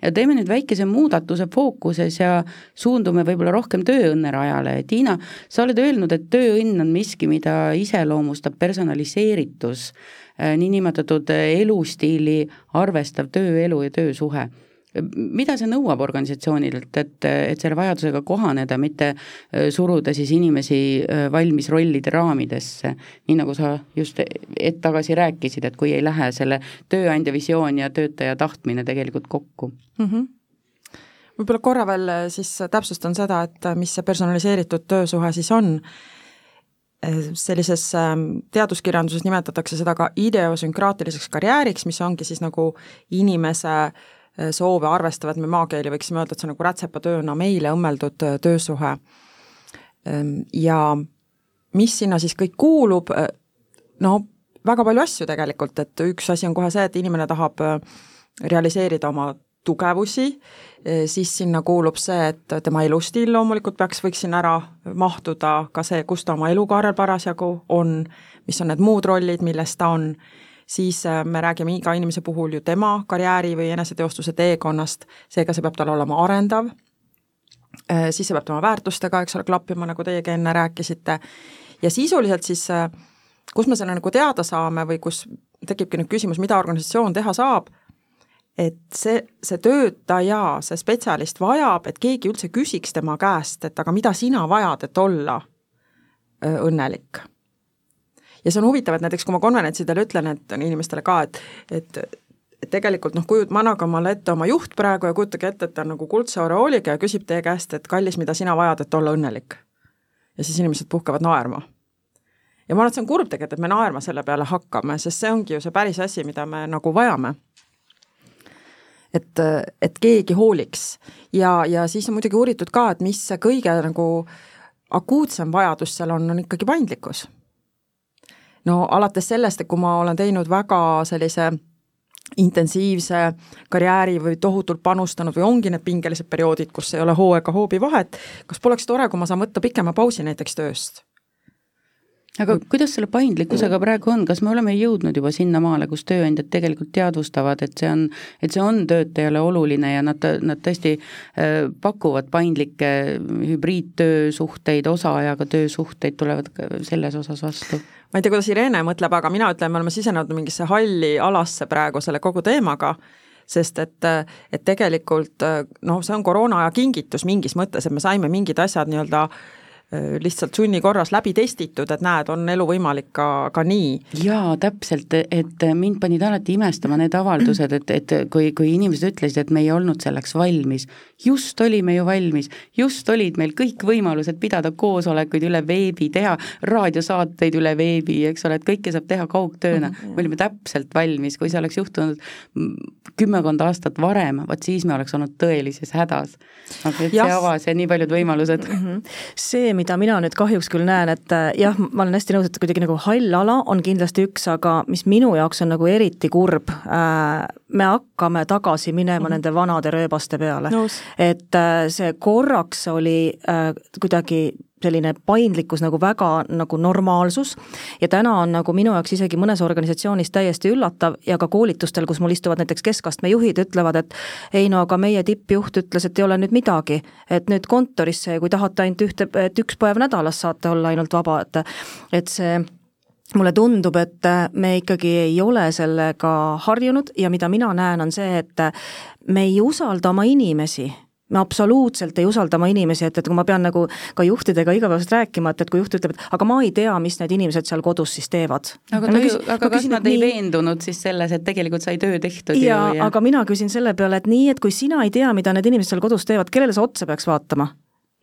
ja teeme nüüd väikese muudatuse fookuses ja suundume võib-olla rohkem tööõnne rajale. Tiina, sa oled öelnud, et tööõnn on miski, mida iseloomustab personaliseeritus, eh, niinimetatud elustiili arvestav tööelu ja töösuhe mida see nõuab organisatsioonilt, et, et selle vajadusega kohaneda, mitte äh, suruda siis inimesi äh, valmis rollide raamidesse, nii nagu sa just hetk tagasi rääkisid, et kui ei lähe selle tööandja visioon ja töötaja tahtmine tegelikult kokku. Mm? -hmm võib-olla korra veel siis täpsustan seda, et mis see personaliseeritud töösuhe siis on. Sellises ähm, teaduskirjanduses nimetatakse seda ka ideosünkraatiliseks karjääriks, mis ongi siis nagu inimese äh, soove arvestav, et me maakeeli võiksime öelda, et see on nagu rätsepatööna meile õmmeldud äh, töösuhe. Ähm, ja mis sinna siis kõik kuulub, äh, no väga palju asju tegelikult, et üks asi on kohe see, et inimene tahab realiseerida oma tugevusi, siis sinna kuulub see, et tema elustiil loomulikult peaks, võiks sinna ära mahtuda, ka see, kus ta oma elukaarel parasjagu on, mis on need muud rollid, milles ta on, siis äh, me räägime iga inimese puhul ju tema karjääri või eneseteostuse teekonnast, seega see peab tal olema arendav, äh, siis see peab tema väärtustega, eks ole, klappima, nagu teiegi enne rääkisite, ja sisuliselt siis äh, kus me selle nagu teada saame või kus tekibki nüüd küsimus, mida organisatsioon teha saab et see, see töötaja, see spetsialist vajab, et keegi üldse küsiks tema käest, et aga mida sina vajad, et olla õnnelik. Ja see on huvitav, et näiteks kui ma konverentsidel ütlen, et inimestele ka, et, et et tegelikult noh, kujut-, manage omale ette oma juht praegu ja kujutage ette, et ta on nagu kuldse oreooliga ja küsib teie käest, et kallis, mida sina vajad, et olla õnnelik. ja siis inimesed puhkavad naerma. ja ma arvan, et see on kurb tegelikult, et me naerma selle peale hakkame, sest see ongi ju see päris asi, mida me nagu vajame et, et keegi hooliks. ja, ja siis on muidugi uuritud ka, et mis see kõige nagu akuutsem vajadus seal on, on ikkagi paindlikkus. No alates sellest, et kui ma olen teinud väga sellise intensiivse karjääri või tohutult panustanud või ongi need pingelised perioodid, kus ei ole hoo ega hoobi vahet, kas poleks tore, kui ma saan võtta pikema pausi näiteks tööst aga kuidas selle paindlikkusega praegu on, kas me oleme jõudnud juba sinnamaale, kus tööandjad tegelikult teadvustavad, et see on, et see on töötajale oluline ja nad, nad tõesti äh, pakuvad paindlikke hübriidtöösuhteid, osaajaga töösuhteid, tulevad selles osas vastu? ma ei tea, kuidas Irene mõtleb, aga mina ütlen, me oleme sisenenud mingisse halli alasse praegu selle kogu teemaga, sest et, et tegelikult noh, see on koroonaaja kingitus mingis mõttes, et me saime mingid asjad nii-öelda äh, Äh, lihtsalt sunni korras läbi testitud, et näed, on elu võimalik ka, ka nii. jaa, täpselt, et mind panid alati imestama need avaldused, et, et kui, kui inimesed ütlesid, et me ei olnud selleks valmis. just olime ju valmis, just olid meil kõik võimalused pidada koosolekuid üle veebi, teha raadiosaateid üle veebi, eks ole, et kõike saab teha kaugtööna mm. -hmm. me olime täpselt valmis, kui see oleks juhtunud kümmekond aastat varem, vot siis me oleks olnud tõelises hädas. aga et see avas ja nii paljud võimalused mm. -hmm. see, mida mina nüüd kahjuks küll näen, et äh, jah, ma olen hästi nõus, et kuidagi nagu hall ala on kindlasti üks, aga mis minu jaoks on nagu eriti kurb, äh, me hakkame tagasi minema mm -hmm. nende vanade rööbaste peale. et äh, see korraks oli kuidagi selline paindlikkus nagu väga nagu normaalsus. Ja täna on nagu minu jaoks isegi mõnes organisatsioonis täiesti üllatav ja ka koolitustel, kus mul istuvad näiteks keskastme juhid, ütlevad, et ei no aga meie tippjuht ütles, et ei ole nüüd midagi, et nüüd kontorisse ja kui tahate ainult ühte, et üks päev nädalas saate olla ainult vaba, et et see mulle tundub, et me ikkagi ei ole sellega harjunud ja mida mina näen, on see, et me ei usalda oma inimesi me absoluutselt ei usalda oma inimesi, et, et kui ma pean nagu ka juhtidega igapäevaselt rääkima, et, et kui juht ütleb, et aga ma ei tea, mis need inimesed seal kodus siis teevad. aga, ta ju, aga kas nad ei nii... veendunud siis selles, et tegelikult sai töö tehtud ja, ju? aga mina küsin selle peale, et nii, et kui sina ei tea, mida need inimesed seal kodus teevad, kellele sa otsa peaks vaatama?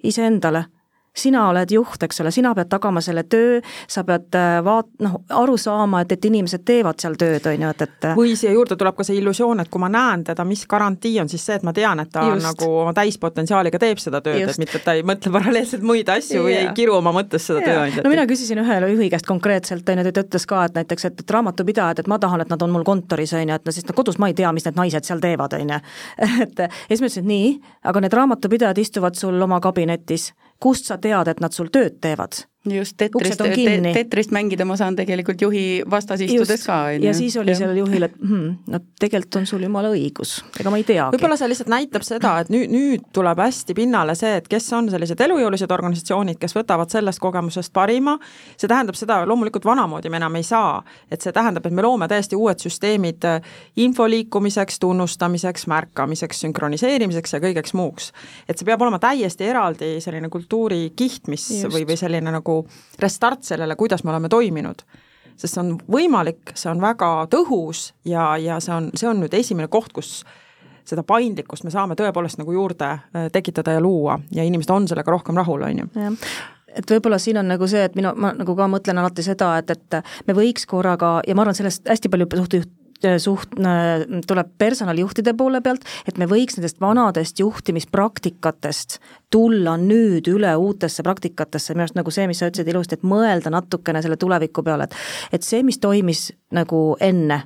iseendale sina oled juht, eks ole, sina pead tagama selle töö, sa pead äh, vaat-, noh, aru saama, et, et inimesed teevad seal tööd, on ju, et, et või siia juurde tuleb ka see illusioon, et kui ma näen teda, mis garantii on siis see, et ma tean, et ta Just. nagu oma täispotentsiaaliga teeb seda tööd, et mitte, et ta ei mõtle paralleelselt muid asju yeah. või ei kiru oma mõttes seda yeah. tööandjat. no mina küsisin ühele juhi käest konkreetselt, on ju, ta ütles ka, et näiteks, et, et raamatupidajad, et ma tahan, et nad on mul kontoris, on ju, et no sest no kodus ma ei tea, mis need naised seal teevad, on ju. et ja siis ma ütlesin, et nii, aga need raamatupidajad istuvad sul oma kabinetis kust sa tead, et nad sul tööd teevad? Just, Tetrist, te, Tetrist mängida ma saan tegelikult juhi vastas istudes just. ka, on ju. ja siis oli ja. sellel juhil, et hmm, no tegelikult on sul jumala õigus, ega ma ei teagi. võib-olla see lihtsalt näitab seda, et nüüd, nüüd tuleb hästi pinnale see, et kes on sellised elujõulised organisatsioonid, kes võtavad sellest kogemusest parima, see tähendab seda, loomulikult vanamoodi me enam ei saa, et see tähendab, et me loome täiesti uued süsteemid info liikumiseks, tunnustamiseks, märkamiseks, sünkroniseerimiseks ja kõigeks muuks. et see peab olema täiesti eraldi selline kultuurikiht, mis Just. või, või selline nagu nagu restart sellele, kuidas me oleme toiminud. sest see on võimalik, see on väga tõhus ja, ja see on, see on nüüd esimene koht, kus seda paindlikkust me saame tõepoolest nagu juurde äh, tekitada ja luua ja inimesed on sellega rohkem rahul, on ju et võib-olla siin on nagu see, et minu, ma nagu ka mõtlen alati seda, et, et me võiks korraga ja ma arvan, sellest hästi palju suht-, suht-, tuleb personalijuhtide poole pealt, et me võiks nendest vanadest juhtimispraktikatest tulla nüüd üle uutesse praktikatesse, minu arust nagu see, mis sa ütlesid ilusti, et mõelda natukene selle tuleviku peale, et et see, mis toimis nagu enne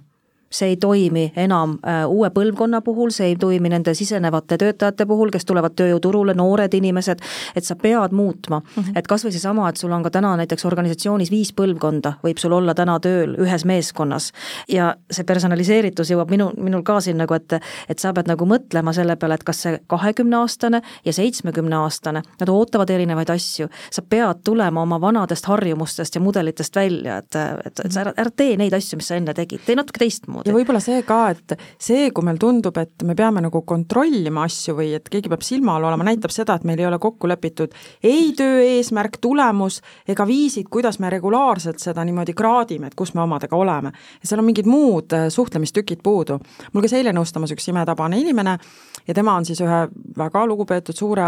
see ei toimi enam äh, uue põlvkonna puhul, see ei toimi nende sisenevate töötajate puhul, kes tulevad tööjõuturule, noored inimesed, et sa pead muutma mm. -hmm. et kas või seesama, et sul on ka täna näiteks organisatsioonis viis põlvkonda, võib sul olla täna tööl ühes meeskonnas ja see personaliseeritus jõuab minu, minul ka siin nagu, et et sa pead nagu mõtlema selle peale, et kas see kahekümneaastane ja seitsmekümneaastane, nad ootavad erinevaid asju, sa pead tulema oma vanadest harjumustest ja mudelitest välja, et, et, et sa ära, ära tee neid asju, mis sa enne tegid, tee natuke teistmoodi teistmoodi. ja võib-olla see ka, et see, kui meil tundub, et me peame nagu kontrollima asju või et keegi peab silma all olema, näitab seda, et meil ei ole kokku lepitud ei töö eesmärk, tulemus ega viisid, kuidas me regulaarselt seda niimoodi kraadime, et kus me omadega oleme. ja seal on mingid muud äh, suhtlemistükid puudu. mul käis eile nõustamas üks imetabane inimene ja tema on siis ühe väga lugupeetud suure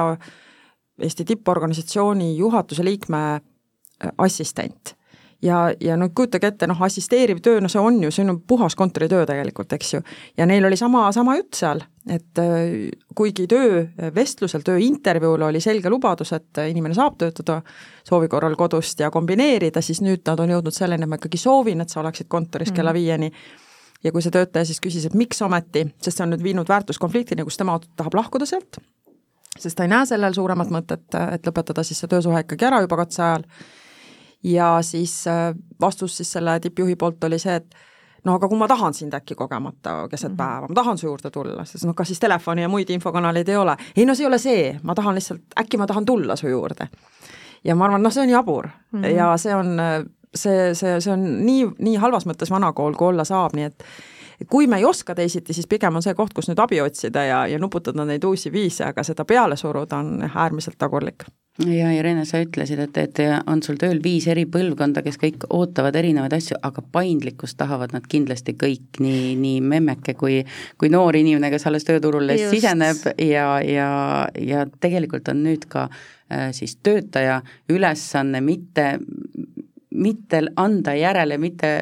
Eesti tipporganisatsiooni juhatuse liikme äh, assistent ja, ja no kujutage ette, noh, assisteeriv töö, no see on ju, see on puhas kontoritöö tegelikult, eks ju. ja neil oli sama, sama jutt seal, et äh, kuigi töövestlusel, tööintervjuul oli selge lubadus, et inimene saab töötada soovi korral kodust ja kombineerida, siis nüüd nad on jõudnud selleni, et ma ikkagi soovin, et sa oleksid kontoris kella mm. viieni ja kui see töötaja siis küsis, et miks ometi, sest see on nüüd viinud väärtuskonfliktini, kus tema tahab lahkuda sealt, sest ta ei näe sellel suuremat mõtet, et lõpetada siis see töösuhe ikkagi ära juba katse ajal ja siis äh, vastus siis selle tippjuhi poolt oli see, et no aga kui ma tahan sind äkki kogemata keset mm -hmm. päeva, ma tahan su juurde tulla, siis noh, kas siis telefoni ja muid infokanaleid ei ole? ei no see ei ole see, ma tahan lihtsalt, äkki ma tahan tulla su juurde. ja ma arvan, noh, see on jabur mm -hmm. ja see on, see, see, see on nii, nii halvas mõttes vanakool, kui olla saab, nii et kui me ei oska teisiti, siis pigem on see koht, kus nüüd abi otsida ja, ja nuputada neid uusi viise, aga seda peale suruda on äärmiselt tagurlik ja Irene, sa ütlesid, et, et on sul tööl viis eri põlvkonda, kes kõik ootavad erinevaid asju, aga paindlikkust tahavad nad kindlasti kõik, nii, nii memmeke kui, kui noor inimene, kes alles tööturule Just. siseneb ja, ja, ja tegelikult on nüüd ka äh, siis töötaja ülesanne mitte mitte anda järele, mitte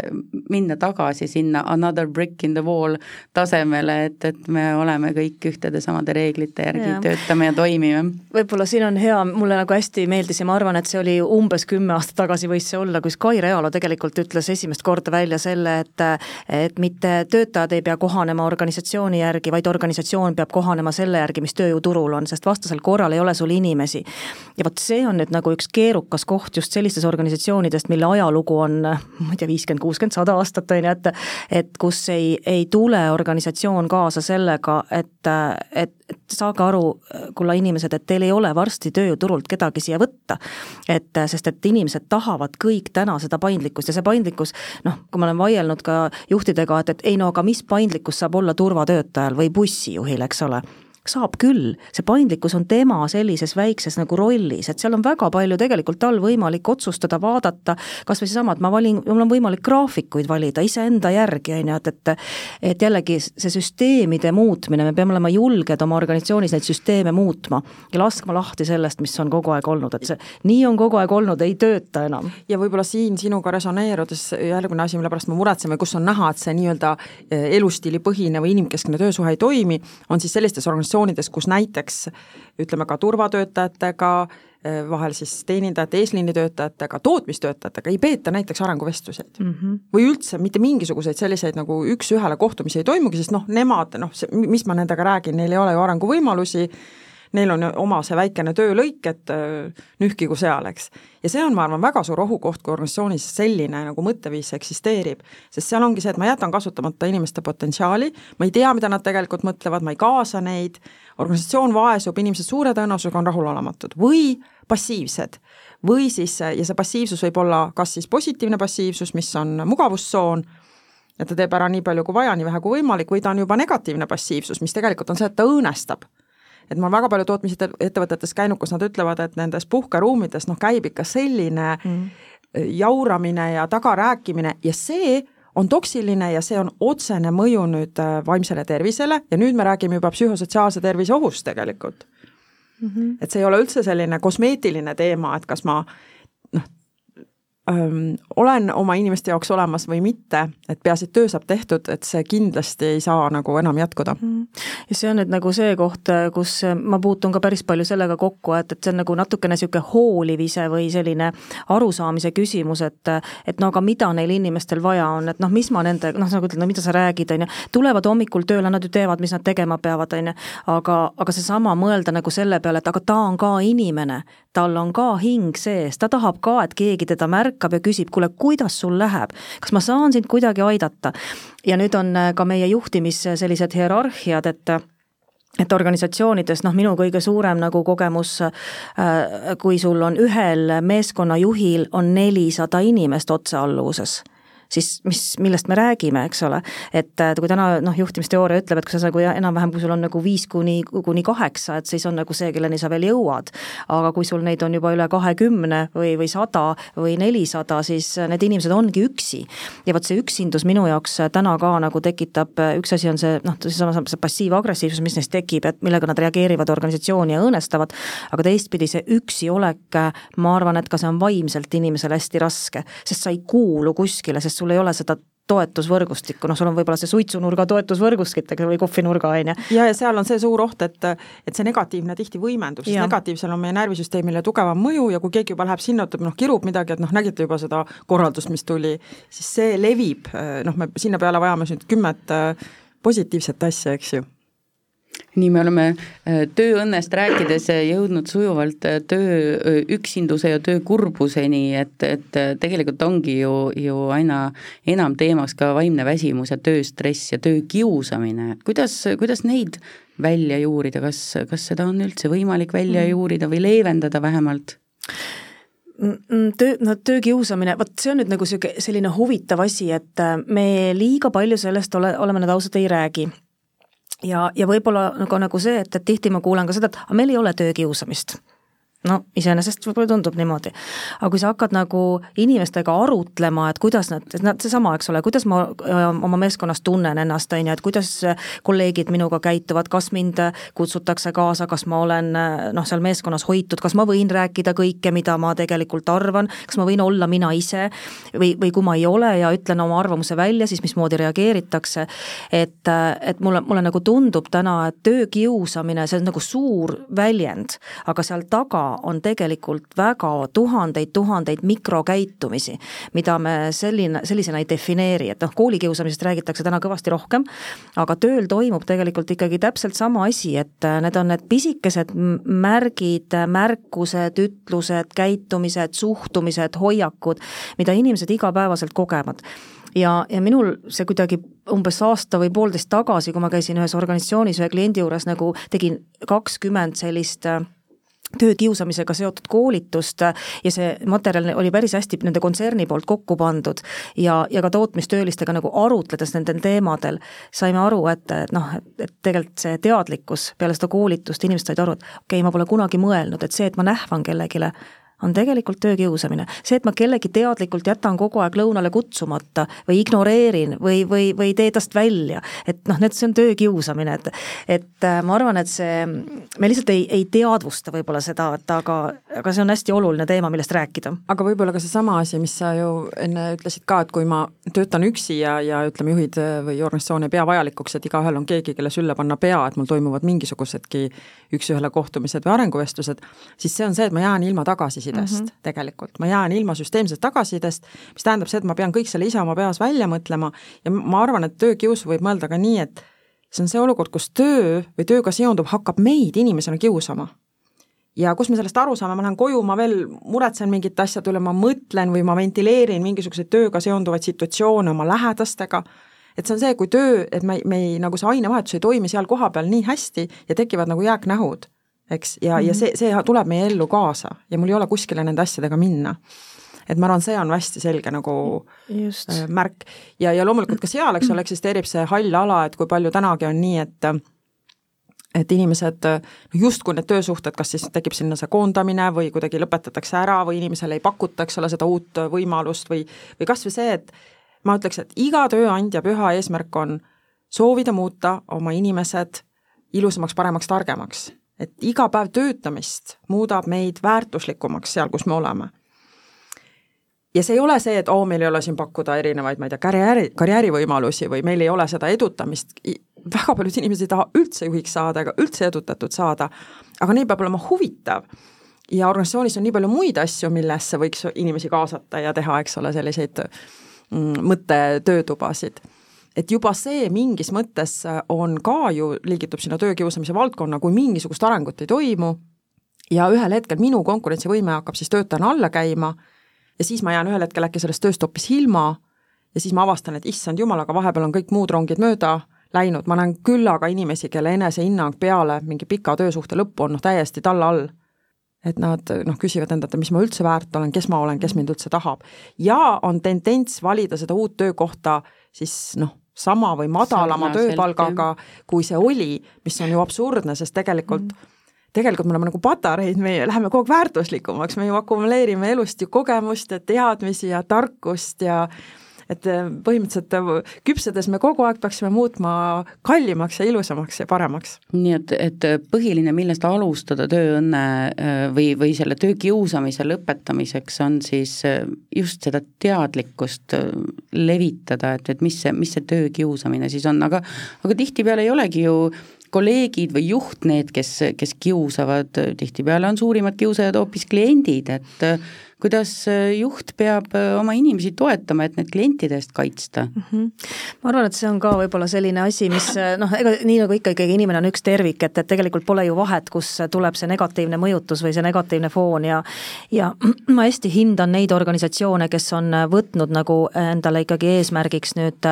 minna tagasi sinna another brick in the wall tasemele, et, et me oleme kõik ühtede samade reeglite järgi, töötame ja toimime. võib-olla siin on hea, mulle nagu hästi meeldis ja ma arvan, et see oli umbes kümme aastat tagasi võis see olla, kus Kai Realo tegelikult ütles esimest korda välja selle, et et mitte töötajad ei pea kohanema organisatsiooni järgi, vaid organisatsioon peab kohanema selle järgi, mis tööjõuturul on, sest vastasel korral ei ole sul inimesi. ja vot see on nüüd nagu üks keerukas koht just sellistes organisatsioonidest, mille ajalugu on ma ei tea, viiskümmend, kuuskümmend, sada aastat, on ju, et et kus ei, ei tule organisatsioon kaasa sellega, et, et, et saage aru, kulla inimesed, et teil ei ole varsti tööjõuturult kedagi siia võtta. et sest, et inimesed tahavad kõik täna seda paindlikkust ja see paindlikkus, noh, kui ma olen vaielnud ka juhtidega, et, et ei no aga mis paindlikkus saab olla turvatöötajal või bussijuhil, eks ole saab küll, see paindlikkus on tema sellises väikses nagu rollis, et seal on väga palju tegelikult tal võimalik otsustada, vaadata, kas või seesama, et ma valin, mul on võimalik graafikuid valida iseenda järgi, on ju, et, et et jällegi see süsteemide muutmine, me peame olema julged oma organisatsioonis neid süsteeme muutma ja laskma lahti sellest, mis on kogu aeg olnud, et see nii on kogu aeg olnud, ei tööta enam. ja võib-olla siin sinuga resoneerudes järgmine asi, mille pärast me muretseme, kus on näha, et see nii-öelda eh, elustiilipõhine või inimkeskne töösuhe ei toimi, on siis sellistes organisatsioonides, organisatsioonides, kus näiteks ütleme ka turvatöötajatega, eh, vahel siis teenindajate, eesliinitöötajatega, tootmistöötajatega ei peeta näiteks arenguvestluseid mm. -hmm. või üldse mitte mingisuguseid selliseid nagu üks-ühele kohtumisi ei toimugi, sest noh, nemad noh, mis ma nendega räägin, neil ei ole ju arenguvõimalusi, neil on oma see väikene töölõik, et nühkigu seal, eks. ja see on, ma arvan, väga suur ohukoht, kui organisatsioonis selline nagu mõtteviis eksisteerib. sest seal ongi see, et ma jätan kasutamata inimeste potentsiaali, ma ei tea, mida nad tegelikult mõtlevad, ma ei kaasa neid, organisatsioon vaesub, inimesed suure tõenäosusega on rahulolematud või passiivsed. või siis, ja see passiivsus võib olla kas siis positiivne passiivsus, mis on mugavustsoon, ja ta teeb ära nii palju kui vaja, nii vähe kui võimalik, või ta on juba negatiivne passiivsus, mis tegelikult on see, et ta õõnestab et ma olen väga palju tootmisettevõtetes käinud, kus nad ütlevad, et nendes puhkeruumides noh, käib ikka selline mm. jauramine ja tagarääkimine ja see on toksiline ja see on otsene mõju nüüd äh, vaimsele tervisele ja nüüd me räägime juba psühhosotsiaalse tervise ohust tegelikult mm. -hmm. et see ei ole üldse selline kosmeetiline teema, et kas ma olen oma inimeste jaoks olemas või mitte, et peaasi, et töö saab tehtud, et see kindlasti ei saa nagu enam jätkuda. Mhm. ja see on nüüd nagu see koht, kus ma puutun ka päris palju sellega kokku, et, et see on nagu natukene niisugune hoolivise või selline arusaamise küsimus, et et no aga mida neil inimestel vaja on, et noh, mis ma nende, noh, nagu ütled, no mida sa räägid, on ju, tulevad hommikul tööle, nad ju teevad, mis nad tegema peavad, on ju, aga, aga seesama mõelda nagu selle peale, et aga ta on ka inimene, tal on ka hing sees, ta tahab ka, et keegi teda märkab ja küsib, kuule, kuidas sul läheb, kas ma saan sind kuidagi aidata? ja nüüd on äh, ka meie juhtimis sellised hierarhiad, et et organisatsioonides noh, minu kõige suurem nagu kogemus, äh, kui sul on ühel meeskonnajuhil on nelisada inimest otsealluvuses siis mis, millest me räägime, eks ole. et kui täna noh, juhtimisteooria ütleb, et kui sa nagu enam-vähem, kui sul on nagu viis kuni, kuni kaheksa, et siis on nagu see, kelleni sa veel jõuad. aga kui sul neid on juba üle kahekümne või, või sada või nelisada, siis need inimesed ongi üksi. ja vot see üksindus minu jaoks täna ka nagu tekitab, üks asi on see noh, seesama see passiiv-agressiivsus, mis neist tekib, et millega nad reageerivad organisatsiooni ja õõnestavad, aga teistpidi see üksi olek, ma arvan, et ka see on vaimselt inimesele hästi raske, sest sa ei kuulu kuskile, sest sul ei ole seda toetusvõrgustikku, noh, sul on võib-olla see suitsunurga toetusvõrgustik või kohvinurga, on ju. ja, ja seal on see suur oht, et, et see negatiivne tihti võimendub, sest negatiivsel on meie närvisüsteemile tugevam mõju ja kui keegi juba läheb sinna, ütleb noh, kirub midagi, et noh, nägite juba seda korraldust, mis tuli, siis see levib, noh, me sinna peale vajame nüüd kümmet äh, positiivset asja, eks ju nii me oleme äh, tööõnnest rääkides jõudnud sujuvalt äh, töö üksinduse ja töö kurbuseni, et, et äh, tegelikult ongi ju, ju aina enam teemaks ka vaimne väsimus ja tööstress ja töökiusamine, et kuidas, kuidas neid välja juurida, kas, kas seda on üldse võimalik välja mm. juurida või leevendada vähemalt? Mm, mm, töö, no töökiusamine, vot see on nüüd nagu niisugune selline huvitav asi, et me liiga palju sellest ole, oleme nüüd ausalt, ei räägi ja, ja võib-olla nagu, nagu see, et, et tihti ma kuulen ka seda, et meil ei ole töökiusamist no iseenesest võib-olla tundub niimoodi. aga kui sa hakkad nagu inimestega arutlema, et kuidas nad, nad seesama, eks ole, kuidas ma öö, oma meeskonnas tunnen ennast, on ju, et kuidas kolleegid minuga käituvad, kas mind kutsutakse kaasa, kas ma olen noh, seal meeskonnas hoitud, kas ma võin rääkida kõike, mida ma tegelikult arvan, kas ma võin olla mina ise või, või kui ma ei ole ja ütlen oma arvamuse välja, siis mismoodi reageeritakse. et, et mulle, mulle nagu tundub täna, et töökiusamine, see on nagu suur väljend, aga seal taga on tegelikult väga tuhandeid-tuhandeid mikrokäitumisi, mida me selline, sellisena ei defineeri, et noh, koolikiusamisest räägitakse täna kõvasti rohkem, aga tööl toimub tegelikult ikkagi täpselt sama asi, et need on need pisikesed märgid, märkused, ütlused, käitumised, suhtumised, hoiakud, mida inimesed igapäevaselt kogevad. Ja, ja minul see kuidagi umbes aasta või poolteist tagasi, kui ma käisin ühes organisatsioonis ühe kliendi juures nagu tegin kakskümmend sellist äh, töökiusamisega seotud koolitust ja see materjal oli päris hästi nende kontserni poolt kokku pandud ja, ja ka tootmistöölistega nagu arutledes nendel teemadel saime aru, et, et noh, et tegelikult see teadlikkus peale seda koolitust, inimesed said aru, et okei okay,, ma pole kunagi mõelnud, et see, et ma nähvan kellelegi, on tegelikult töökiusamine. see, et ma kellegi teadlikult jätan kogu aeg lõunale kutsumata või ignoreerin või, või, või tee tast välja, et noh, need, see on töökiusamine, et et äh, ma arvan, et see, me lihtsalt ei, ei teadvusta võib-olla seda, et aga, aga see on hästi oluline teema, millest rääkida. aga võib-olla ka seesama asi, mis sa ju enne ütlesid ka, et kui ma töötan üksi ja, ja ütleme, juhid või organisatsioon ei pea vajalikuks, et igaühel on keegi, kelle sülle panna pea, et mul toimuvad mingisugusedki üks-ühele kohtumised või arenguvestlused, siis see on see, et ma jään ilma tagasiside tagasisidest mm -hmm. tegelikult, ma jään ilma süsteemsest tagasisidest, mis tähendab seda, et ma pean kõik selle ise oma peas välja mõtlema ja ma arvan, et töökiusu võib mõelda ka nii, et see on see olukord, kus töö või tööga seonduv hakkab meid inimesena kiusama. ja kus me sellest aru saame, ma lähen koju, ma veel muretsen mingite asjade üle, ma mõtlen või ma ventileerin mingisuguseid tööga seonduvaid situatsioone oma lähedastega, et see on see, kui töö, et me, me ei, nagu see ainevahetus ei toimi seal kohapeal nii hästi ja tekivad nagu jääknähud eks, ja mm, -hmm. ja mhm. see, see tuleb meie ellu kaasa ja mul ei ole kuskile nende asjadega minna. et ma arvan, see on hästi selge nagu Just. Äh, märk ja, ja loomulikult ka seal, eks ole, eksisteerib see hall ala, et kui palju tänagi on nii, et et inimesed, noh justkui need töösuhted, kas siis tekib sinna see koondamine või kuidagi lõpetatakse ära või inimesele ei pakuta, eks ole, seda uut võimalust või, või kas või see, et ma ütleks, et iga tööandja püha eesmärk on soovida muuta oma inimesed ilusamaks, paremaks, targemaks. Et iga päev töötamist muudab meid väärtuslikumaks seal, kus me oleme. ja see ei ole see, et oo, meil ei ole siin pakkuda erinevaid, ma ei tea, karjääri, karjäärivõimalusi või meil ei ole seda edutamist, väga paljud inimesed ei taha üldse juhiks saada ega üldse edutatud saada, aga neil peab olema huvitav ja organisatsioonis on nii palju muid asju, millesse võiks inimesi kaasata ja teha, eks ole, selliseid mm, mõttetöötubasid. Et juba see mingis mõttes on ka ju, liigitub sinna töökiusamise valdkonna, kui mingisugust arengut ei toimu. Ja ühel hetkel minu konkurentsivõime hakkab siis töötajana alla käima ja siis ma jään ühel hetkel äkki sellest tööst hoopis ilma ja siis ma avastan, et issand jumal, aga vahepeal on kõik muud rongid mööda läinud, ma näen küllaga inimesi, kelle enesehinnang peale mingi pika töösuhte lõppu on noh, täiesti talla all. Et nad noh, küsivad endalt, mis ma üldse väärt olen, kes ma olen, kes mind üldse tahab. ja on tendents valida seda uut töökohta siis noh, sama või madalama Sarnaselt, tööpalgaga, kui see oli, mis on ju absurdne, sest tegelikult mm tegelikult me oleme nagu patareid, me läheme kogu aeg väärtuslikumaks, me ju akumuleerime elust ju kogemust ja teadmisi ja tarkust ja et äh, põhimõtteliselt äh, küpsedes me kogu aeg peaksime muutma kallimaks ja ilusamaks ja paremaks. nii et, et põhiline, millest alustada tööõnne äh, või, või selle töökiusamise lõpetamiseks, on siis just seda teadlikkust levitada, et, et mis see, mis see töökiusamine siis on, aga aga tihtipeale ei olegi ju kolleegid või juht need, kes, kes kiusavad, tihtipeale on suurimad kiusajad hoopis kliendid, et kuidas äh, juht peab äh, oma inimesi toetama, et need klientide eest kaitsta mm? -hmm. ma arvan, et see on ka võib-olla selline asi, mis äh, noh, ega nii nagu ikka ikkagi inimene on üks tervik, et, et tegelikult pole ju vahet, kus tuleb see negatiivne mõjutus või see negatiivne foon ja ja ma hästi hindan neid organisatsioone, kes on võtnud nagu endale ikkagi eesmärgiks nüüd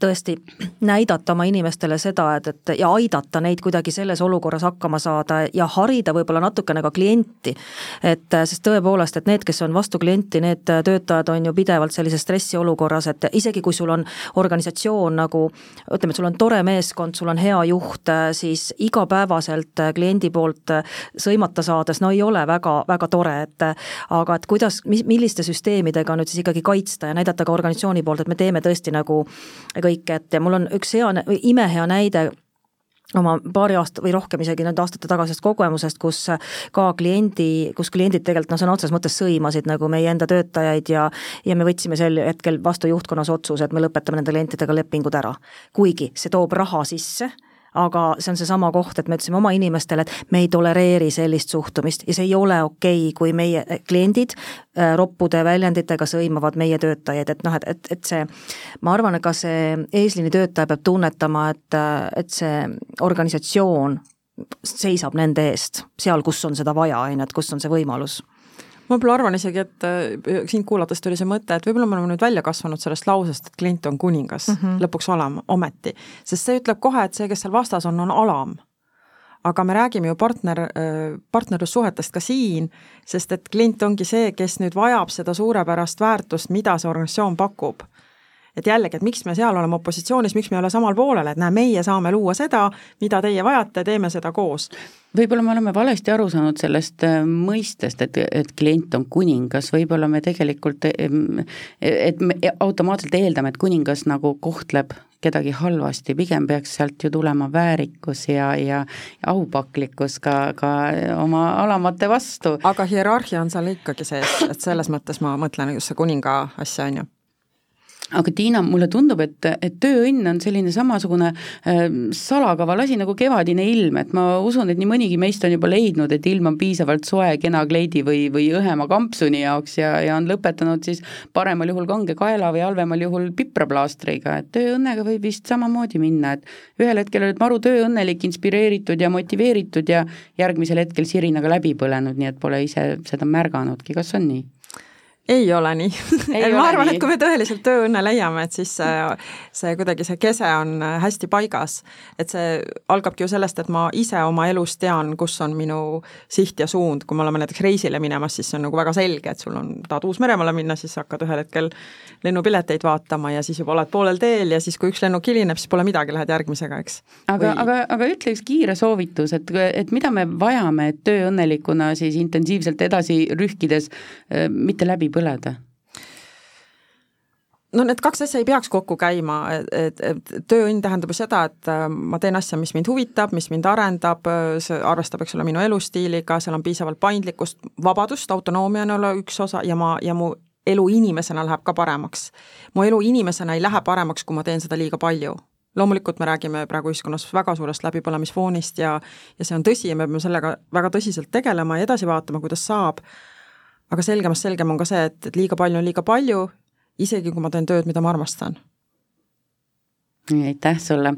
tõesti näidata oma inimestele seda, et, et ja aidata neid kuidagi selles olukorras hakkama saada ja harida võib-olla natukene ka klienti. et sest tõepoolest, et need need, kes on vastu klienti, need töötajad on ju pidevalt sellises stressiolukorras, et isegi kui sul on organisatsioon nagu ütleme, et sul on tore meeskond, sul on hea juht, siis igapäevaselt kliendi poolt sõimata saades, no ei ole väga, väga tore, et aga et kuidas, mis, milliste süsteemidega nüüd siis ikkagi kaitsta ja näidata ka organisatsiooni poolt, et me teeme tõesti nagu kõike, et ja mul on üks hea, imehea näide oma paari aasta või rohkem isegi nende aastate tagasisest kogemusest, kus ka kliendi, kus kliendid tegelikult noh, sõna otseses mõttes sõimasid nagu meie enda töötajaid ja ja me võtsime sel hetkel vastu juhtkonnas otsuse, et me lõpetame nende klientidega lepingud ära. kuigi see toob raha sisse aga see on seesama koht, et me ütlesime oma inimestele, et me ei tolereeri sellist suhtumist. Ja see ei ole okei okay,, kui meie kliendid äh, roppude väljenditega sõimavad meie töötajaid, et noh, et, et, et see, ma arvan, ka see eesliini töötaja peab tunnetama, et, et see organisatsioon seisab nende eest seal, kus on seda vaja, on ju, et kus on see võimalus ma võib-olla arvan isegi, et äh, sind kuulates tuli see mõte, et võib-olla me oleme nüüd välja kasvanud sellest lausest, et klient on kuningas mm -hmm. lõpuks olema, ometi. sest see ütleb kohe, et see, kes seal vastas on, on alam. aga me räägime ju partner, äh, partnerlussuhetest ka siin, sest et klient ongi see, kes nüüd vajab seda suurepärast väärtust, mida see organisatsioon pakub et jällegi, et miks me seal oleme opositsioonis, miks me ei ole samal poolel, et näe, meie saame luua seda, mida teie vajate, teeme seda koos. võib-olla me oleme valesti aru saanud sellest äh, mõistest, et, et klient on kuningas, võib-olla me tegelikult, et me automaatselt eeldame, et kuningas nagu kohtleb kedagi halvasti, pigem peaks sealt ju tulema väärikus ja, ja aupaklikkus ka, ka oma alamate vastu. aga hierarhia on seal ikkagi sees, et selles mõttes ma mõtlen just see kuninga asja, on ju aga Tiina, mulle tundub, et, et tööõnn on selline samasugune äh, salakaval asi nagu kevadine ilm, et ma usun, et nii mõnigi meist on juba leidnud, et ilm on piisavalt soe kena kleidi või, või õhema kampsuni jaoks ja, ja on lõpetanud siis paremal juhul kange kaela või halvemal juhul pipraplaastriga, et tööõnnega võib vist samamoodi minna, et ühel hetkel oled maru tööõnnelik, inspireeritud ja motiveeritud ja järgmisel hetkel sirinaga läbi põlenud, nii et pole ise seda märganudki, kas on nii? Ei ole nii ma arvan, et kui me tõeliselt tööõnne leiame, et siis see, see kuidagi, see kese on äh, hästi paigas. et see algabki ju sellest, et ma ise oma elus tean, kus on minu siht ja suund, kui me oleme näiteks reisile minemas, siis see on nagu väga selge, et sul on, tahad Uus-Meremaale minna, siis hakkad ühel hetkel lennupileteid vaatama ja siis juba oled poolel teel ja siis, kui üks lennuk hilineb, siis pole midagi, lähed järgmisega, eks. aga Või..., aga, aga ütle üks kiire soovitus, et, et mida me vajame, et tööõnnelikuna siis intensiivselt edasi rühkides äh, mitte läbi põleda? no need kaks asja ei peaks kokku käima, et, et, tööõnn tähendab ju seda, et äh, ma teen asja, mis mind huvitab, mis mind arendab, see arvestab, eks ole, minu elustiiliga, seal on piisavalt paindlikkust, vabadust, autonoomia on olla üks osa ja ma, ja mu elu inimesena läheb ka paremaks. mu elu inimesena ei lähe paremaks, kui ma teen seda liiga palju loomulikult me räägime praegu ühiskonnas väga suurest läbipõlemisfoonist ja ja see on tõsi ja me peame sellega väga tõsiselt tegelema ja edasi vaatama, kuidas saab, aga selgemast selgem on ka see, et, et liiga palju on liiga palju isegi kui ma teen tööd, mida ma armastan. Aitäh sulle.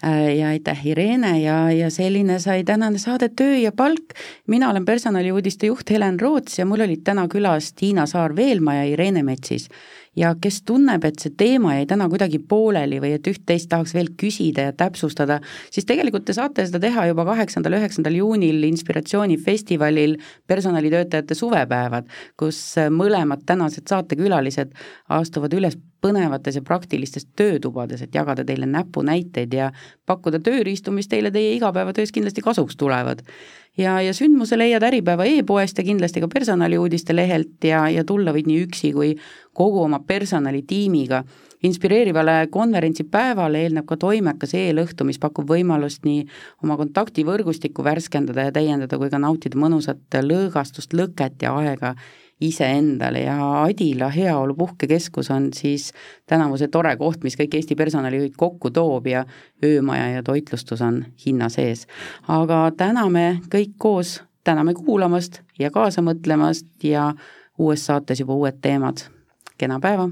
Äh, ja aitäh, Irene ja, ja selline sai tänane saade Töö ja palk. mina olen personaliuudiste juht Helen Roots ja mul olid täna külas Tiina Saar-Veelma ja Irene Metsis ja kes tunneb, et see teema jäi täna kuidagi pooleli või et üht-teist tahaks veel küsida ja täpsustada, siis tegelikult te saate seda teha juba kaheksandal, üheksandal juunil inspiratsioonifestivalil personalitöötajate suvepäevad, kus mõlemad tänased saatekülalised astuvad üles põnevates ja praktilistes töötubades, et jagada teile näpunäiteid ja pakkuda tööriistu, mis teile teie igapäevatöös kindlasti kasuks tulevad ja, ja sündmuse leiad Äripäeva e-poest ja kindlasti ka personaliuudiste lehelt ja, ja tulla võid nii üksi kui kogu oma personalitiimiga. inspireerivale konverentsipäevale eelneb ka toimekas eelõhtu, mis pakub võimalust nii oma kontaktivõrgustikku värskendada ja täiendada, kui ka nautida mõnusat lõõgastust, lõket ja aega iseendale ja Adila Heaolu Puhkekeskus on siis tänavu see tore koht, mis kõik Eesti personalijuhid kokku toob ja öömaja ja toitlustus on hinna sees. aga täna me kõik koos täname kuulamast ja kaasa mõtlemast ja uues saates juba uued teemad. kena päeva!